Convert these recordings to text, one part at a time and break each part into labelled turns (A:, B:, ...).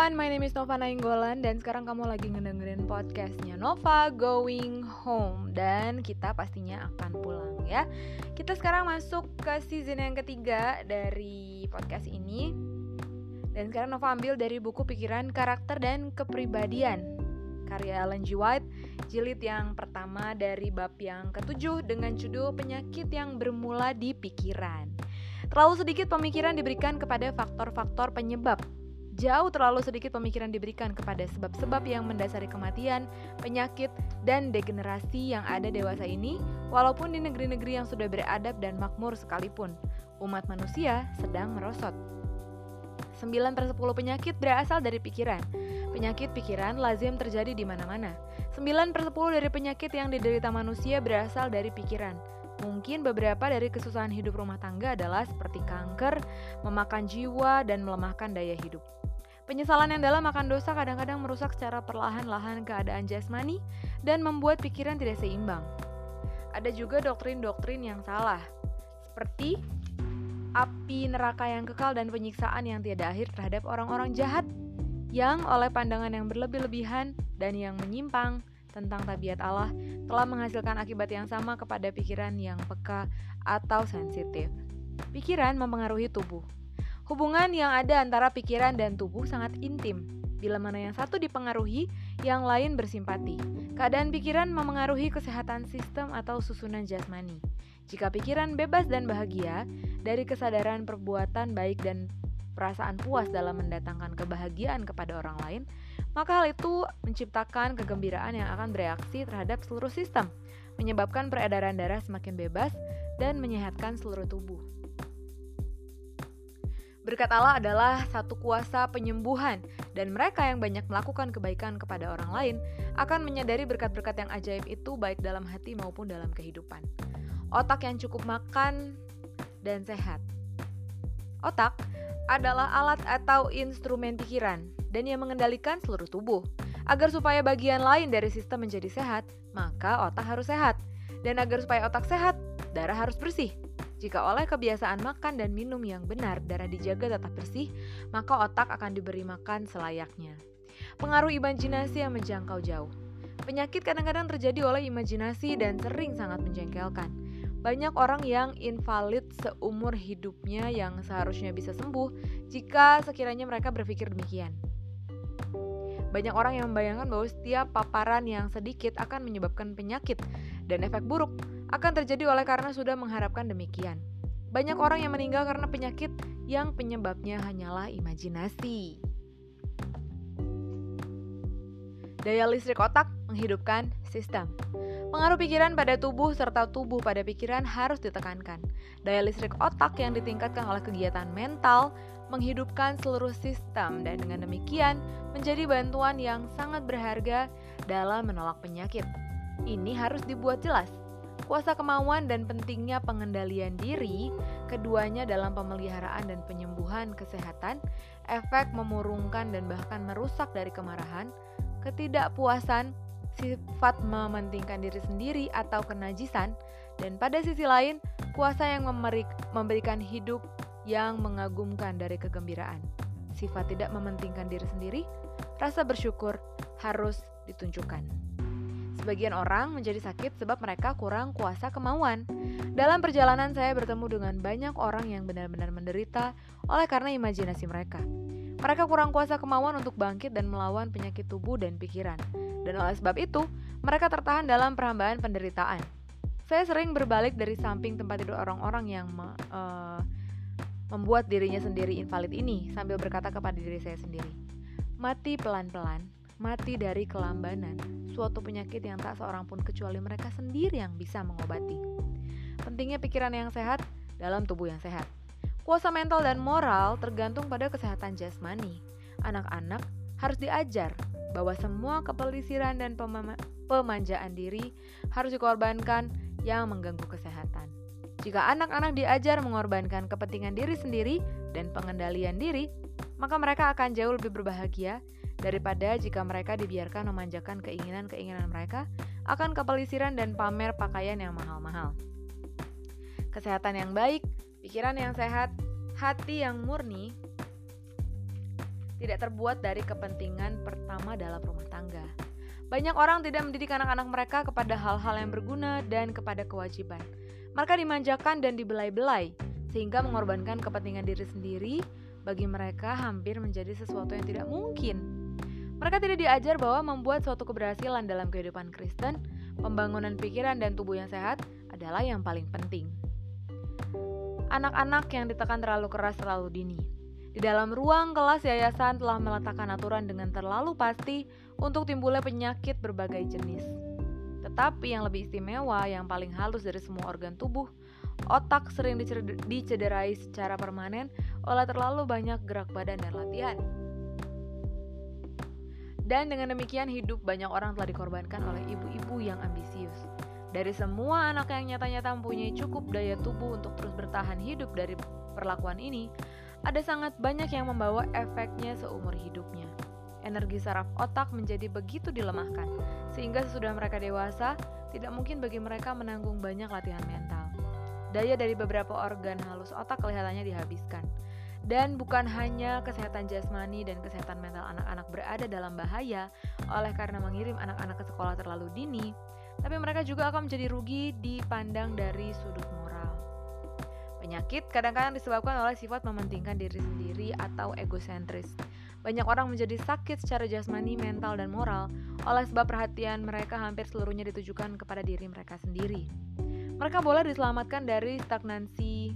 A: everyone, my name is Nova Nainggolan dan sekarang kamu lagi ngedengerin podcastnya Nova Going Home dan kita pastinya akan pulang ya. Kita sekarang masuk ke season yang ketiga dari podcast ini dan sekarang Nova ambil dari buku pikiran karakter dan kepribadian karya Ellen G. White jilid yang pertama dari bab yang ketujuh dengan judul penyakit yang bermula di pikiran. Terlalu sedikit pemikiran diberikan kepada faktor-faktor penyebab Jauh terlalu sedikit pemikiran diberikan kepada sebab-sebab yang mendasari kematian, penyakit, dan degenerasi yang ada dewasa ini, walaupun di negeri-negeri yang sudah beradab dan makmur sekalipun. Umat manusia sedang merosot. 9 per 10 penyakit berasal dari pikiran. Penyakit pikiran lazim terjadi di mana-mana. 9 per 10 dari penyakit yang diderita manusia berasal dari pikiran. Mungkin beberapa dari kesusahan hidup rumah tangga adalah seperti kanker, memakan jiwa, dan melemahkan daya hidup. Penyesalan yang dalam akan dosa kadang-kadang merusak secara perlahan-lahan keadaan jasmani dan membuat pikiran tidak seimbang. Ada juga doktrin-doktrin yang salah, seperti api neraka yang kekal dan penyiksaan yang tiada akhir terhadap orang-orang jahat yang oleh pandangan yang berlebih-lebihan dan yang menyimpang tentang tabiat Allah telah menghasilkan akibat yang sama kepada pikiran yang peka atau sensitif. Pikiran mempengaruhi tubuh. Hubungan yang ada antara pikiran dan tubuh sangat intim. Bila mana yang satu dipengaruhi, yang lain bersimpati. Keadaan pikiran memengaruhi kesehatan sistem atau susunan jasmani. Jika pikiran bebas dan bahagia dari kesadaran perbuatan baik dan perasaan puas dalam mendatangkan kebahagiaan kepada orang lain, maka hal itu menciptakan kegembiraan yang akan bereaksi terhadap seluruh sistem, menyebabkan peredaran darah semakin bebas dan menyehatkan seluruh tubuh. Berkat Allah adalah satu kuasa penyembuhan, dan mereka yang banyak melakukan kebaikan kepada orang lain akan menyadari berkat-berkat yang ajaib itu baik dalam hati maupun dalam kehidupan. Otak yang cukup makan dan sehat. Otak adalah alat atau instrumen pikiran dan yang mengendalikan seluruh tubuh. Agar supaya bagian lain dari sistem menjadi sehat, maka otak harus sehat. Dan agar supaya otak sehat, darah harus bersih. Jika oleh kebiasaan makan dan minum yang benar darah dijaga tetap bersih, maka otak akan diberi makan selayaknya. Pengaruh imajinasi yang menjangkau jauh. Penyakit kadang-kadang terjadi oleh imajinasi dan sering sangat menjengkelkan. Banyak orang yang invalid seumur hidupnya yang seharusnya bisa sembuh jika sekiranya mereka berpikir demikian. Banyak orang yang membayangkan bahwa setiap paparan yang sedikit akan menyebabkan penyakit dan efek buruk akan terjadi oleh karena sudah mengharapkan demikian. Banyak orang yang meninggal karena penyakit yang penyebabnya hanyalah imajinasi. Daya listrik otak menghidupkan sistem. Pengaruh pikiran pada tubuh serta tubuh pada pikiran harus ditekankan. Daya listrik otak yang ditingkatkan oleh kegiatan mental menghidupkan seluruh sistem dan dengan demikian menjadi bantuan yang sangat berharga dalam menolak penyakit. Ini harus dibuat jelas kuasa kemauan dan pentingnya pengendalian diri, keduanya dalam pemeliharaan dan penyembuhan kesehatan, efek memurungkan dan bahkan merusak dari kemarahan, ketidakpuasan, sifat mementingkan diri sendiri atau kenajisan, dan pada sisi lain, kuasa yang memberikan hidup yang mengagumkan dari kegembiraan. Sifat tidak mementingkan diri sendiri, rasa bersyukur harus ditunjukkan. Sebagian orang menjadi sakit sebab mereka kurang kuasa kemauan. Dalam perjalanan saya bertemu dengan banyak orang yang benar-benar menderita oleh karena imajinasi mereka. Mereka kurang kuasa kemauan untuk bangkit dan melawan penyakit tubuh dan pikiran. Dan oleh sebab itu, mereka tertahan dalam perhambaan penderitaan. Saya sering berbalik dari samping tempat tidur orang-orang yang me, uh, membuat dirinya sendiri invalid ini sambil berkata kepada diri saya sendiri, "Mati pelan-pelan, mati dari kelambanan." suatu penyakit yang tak seorang pun kecuali mereka sendiri yang bisa mengobati. Pentingnya pikiran yang sehat dalam tubuh yang sehat. Kuasa mental dan moral tergantung pada kesehatan jasmani. Anak-anak harus diajar bahwa semua kepelisiran dan pemanjaan diri harus dikorbankan yang mengganggu kesehatan. Jika anak-anak diajar mengorbankan kepentingan diri sendiri dan pengendalian diri, maka mereka akan jauh lebih berbahagia daripada jika mereka dibiarkan memanjakan keinginan-keinginan mereka akan kepelisiran dan pamer pakaian yang mahal-mahal. Kesehatan yang baik, pikiran yang sehat, hati yang murni, tidak terbuat dari kepentingan pertama dalam rumah tangga. Banyak orang tidak mendidik anak-anak mereka kepada hal-hal yang berguna dan kepada kewajiban. Mereka dimanjakan dan dibelai-belai, sehingga mengorbankan kepentingan diri sendiri bagi mereka hampir menjadi sesuatu yang tidak mungkin. Mereka tidak diajar bahwa membuat suatu keberhasilan dalam kehidupan Kristen, pembangunan pikiran dan tubuh yang sehat adalah yang paling penting. Anak-anak yang ditekan terlalu keras terlalu dini di dalam ruang kelas yayasan telah meletakkan aturan dengan terlalu pasti untuk timbulnya penyakit berbagai jenis. Tetapi yang lebih istimewa, yang paling halus dari semua organ tubuh, otak sering dicederai secara permanen oleh terlalu banyak gerak badan dan latihan. Dan dengan demikian hidup banyak orang telah dikorbankan oleh ibu-ibu yang ambisius. Dari semua anak yang nyata-nyata mempunyai cukup daya tubuh untuk terus bertahan hidup dari perlakuan ini, ada sangat banyak yang membawa efeknya seumur hidupnya. Energi saraf otak menjadi begitu dilemahkan, sehingga sesudah mereka dewasa, tidak mungkin bagi mereka menanggung banyak latihan mental. Daya dari beberapa organ halus otak kelihatannya dihabiskan. Dan bukan hanya kesehatan jasmani dan kesehatan mental anak-anak berada dalam bahaya oleh karena mengirim anak-anak ke sekolah terlalu dini, tapi mereka juga akan menjadi rugi dipandang dari sudut Penyakit kadang-kadang disebabkan oleh sifat mementingkan diri sendiri atau egosentris. Banyak orang menjadi sakit secara jasmani, mental, dan moral oleh sebab perhatian mereka hampir seluruhnya ditujukan kepada diri mereka sendiri. Mereka boleh diselamatkan dari stagnansi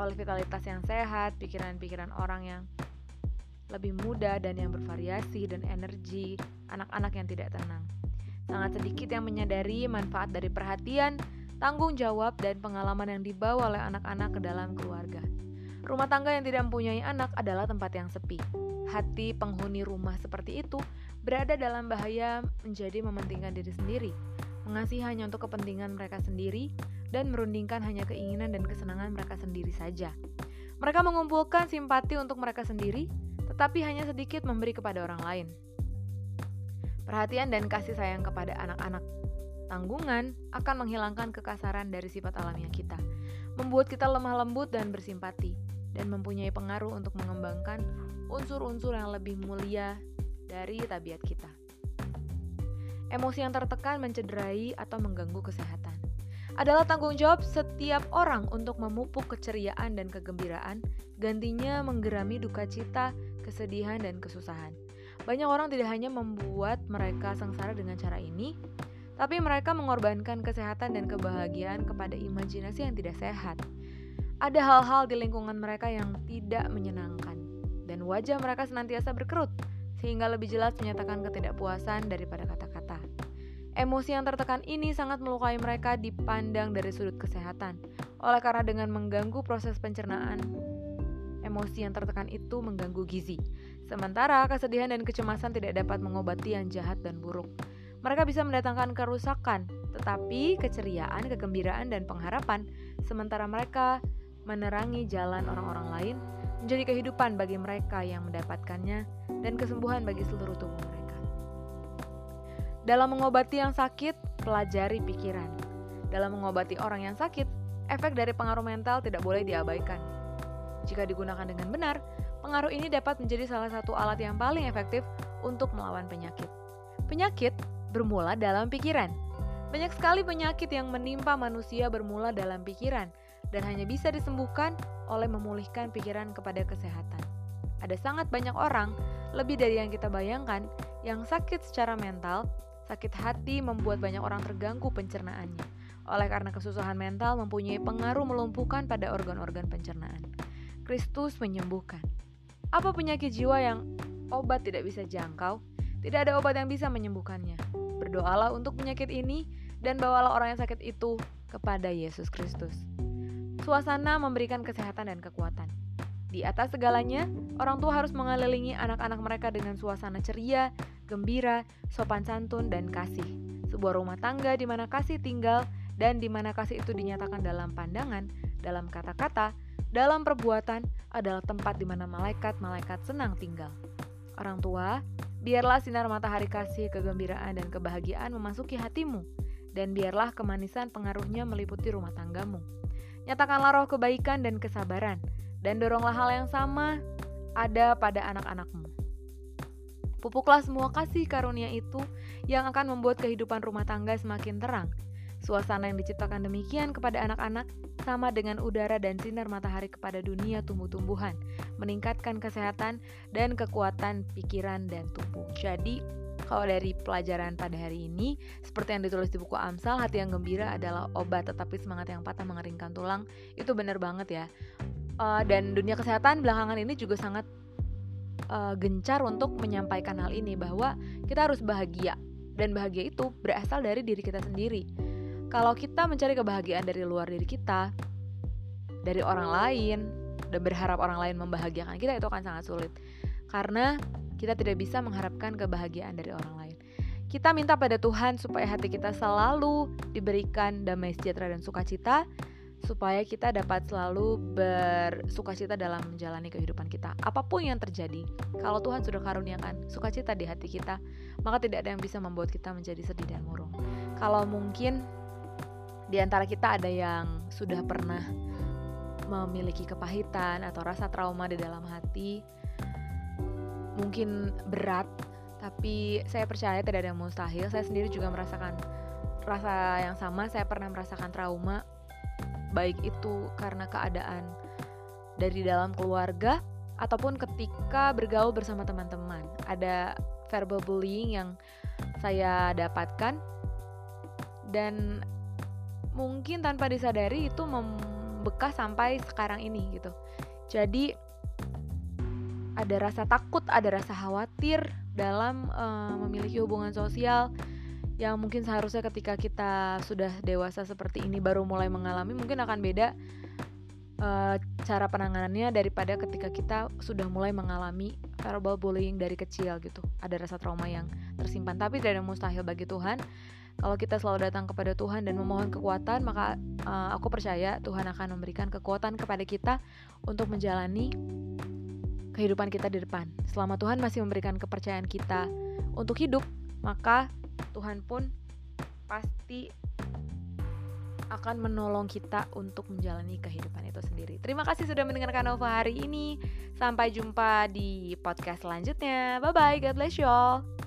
A: oleh vitalitas yang sehat, pikiran-pikiran orang yang lebih muda dan yang bervariasi dan energi anak-anak yang tidak tenang. Sangat sedikit yang menyadari manfaat dari perhatian, tanggung jawab, dan pengalaman yang dibawa oleh anak-anak ke dalam keluarga. Rumah tangga yang tidak mempunyai anak adalah tempat yang sepi. Hati penghuni rumah seperti itu berada dalam bahaya menjadi mementingkan diri sendiri, mengasihi hanya untuk kepentingan mereka sendiri, dan merundingkan hanya keinginan dan kesenangan mereka sendiri saja. Mereka mengumpulkan simpati untuk mereka sendiri, tetapi hanya sedikit memberi kepada orang lain. Perhatian dan kasih sayang kepada anak-anak Tanggungan akan menghilangkan kekasaran dari sifat alamiah kita, membuat kita lemah lembut dan bersimpati, dan mempunyai pengaruh untuk mengembangkan unsur-unsur yang lebih mulia dari tabiat kita. Emosi yang tertekan mencederai atau mengganggu kesehatan adalah tanggung jawab setiap orang untuk memupuk keceriaan dan kegembiraan, gantinya menggerami duka cita, kesedihan, dan kesusahan. Banyak orang tidak hanya membuat mereka sengsara dengan cara ini, tapi mereka mengorbankan kesehatan dan kebahagiaan kepada imajinasi yang tidak sehat. Ada hal-hal di lingkungan mereka yang tidak menyenangkan, dan wajah mereka senantiasa berkerut, sehingga lebih jelas menyatakan ketidakpuasan daripada kata-kata. Emosi yang tertekan ini sangat melukai mereka dipandang dari sudut kesehatan, oleh karena dengan mengganggu proses pencernaan, emosi yang tertekan itu mengganggu gizi. Sementara kesedihan dan kecemasan tidak dapat mengobati yang jahat dan buruk. Mereka bisa mendatangkan kerusakan, tetapi keceriaan, kegembiraan, dan pengharapan, sementara mereka menerangi jalan orang-orang lain, menjadi kehidupan bagi mereka yang mendapatkannya dan kesembuhan bagi seluruh tubuh. Dalam mengobati yang sakit, pelajari pikiran. Dalam mengobati orang yang sakit, efek dari pengaruh mental tidak boleh diabaikan. Jika digunakan dengan benar, pengaruh ini dapat menjadi salah satu alat yang paling efektif untuk melawan penyakit. Penyakit bermula dalam pikiran. Banyak sekali penyakit yang menimpa manusia bermula dalam pikiran dan hanya bisa disembuhkan oleh memulihkan pikiran kepada kesehatan. Ada sangat banyak orang, lebih dari yang kita bayangkan, yang sakit secara mental, sakit hati membuat banyak orang terganggu pencernaannya. Oleh karena kesusahan mental mempunyai pengaruh melumpuhkan pada organ-organ pencernaan. Kristus menyembuhkan. Apa penyakit jiwa yang obat tidak bisa jangkau? Tidak ada obat yang bisa menyembuhkannya. Berdoalah untuk penyakit ini dan bawalah orang yang sakit itu kepada Yesus Kristus. Suasana memberikan kesehatan dan kekuatan. Di atas segalanya, orang tua harus mengelilingi anak-anak mereka dengan suasana ceria, gembira, sopan santun, dan kasih. Sebuah rumah tangga di mana kasih tinggal dan di mana kasih itu dinyatakan dalam pandangan, dalam kata-kata, dalam perbuatan adalah tempat di mana malaikat-malaikat senang tinggal. Orang tua Biarlah sinar matahari kasih, kegembiraan, dan kebahagiaan memasuki hatimu, dan biarlah kemanisan pengaruhnya meliputi rumah tanggamu. Nyatakanlah roh kebaikan dan kesabaran, dan doronglah hal yang sama ada pada anak-anakmu. Pupuklah semua kasih karunia itu yang akan membuat kehidupan rumah tangga semakin terang. Suasana yang diciptakan demikian kepada anak-anak sama dengan udara dan sinar matahari kepada dunia tumbuh-tumbuhan, meningkatkan kesehatan dan kekuatan pikiran dan tubuh. Jadi, kalau dari pelajaran pada hari ini, seperti yang ditulis di buku Amsal, hati yang gembira adalah obat, tetapi semangat yang patah mengeringkan tulang. Itu benar banget ya. Uh, dan dunia kesehatan belakangan ini juga sangat uh, gencar untuk menyampaikan hal ini bahwa kita harus bahagia dan bahagia itu berasal dari diri kita sendiri. Kalau kita mencari kebahagiaan dari luar diri kita, dari orang lain, dan berharap orang lain membahagiakan kita itu akan sangat sulit. Karena kita tidak bisa mengharapkan kebahagiaan dari orang lain. Kita minta pada Tuhan supaya hati kita selalu diberikan damai sejahtera dan sukacita, supaya kita dapat selalu bersukacita dalam menjalani kehidupan kita. Apa pun yang terjadi, kalau Tuhan sudah karuniakan sukacita di hati kita, maka tidak ada yang bisa membuat kita menjadi sedih dan murung. Kalau mungkin di antara kita ada yang sudah pernah memiliki kepahitan atau rasa trauma di dalam hati, mungkin berat tapi saya percaya tidak ada yang mustahil saya sendiri juga merasakan rasa yang sama saya pernah merasakan trauma baik itu karena keadaan dari dalam keluarga ataupun ketika bergaul bersama teman-teman. Ada verbal bullying yang saya dapatkan. Dan mungkin tanpa disadari itu membekas sampai sekarang ini gitu. Jadi ada rasa takut, ada rasa khawatir dalam uh, memiliki hubungan sosial yang mungkin seharusnya ketika kita sudah dewasa seperti ini baru mulai mengalami mungkin akan beda uh, cara penanganannya daripada ketika kita sudah mulai mengalami verbal bullying dari kecil gitu. Ada rasa trauma yang tersimpan tapi tidak ada mustahil bagi Tuhan. Kalau kita selalu datang kepada Tuhan dan memohon kekuatan, maka uh, aku percaya Tuhan akan memberikan kekuatan kepada kita untuk menjalani kehidupan kita di depan. Selama Tuhan masih memberikan kepercayaan kita untuk hidup, maka Tuhan pun pasti akan menolong kita untuk menjalani kehidupan itu sendiri. Terima kasih sudah mendengarkan Nova hari ini. Sampai jumpa di podcast selanjutnya. Bye bye, God bless you all.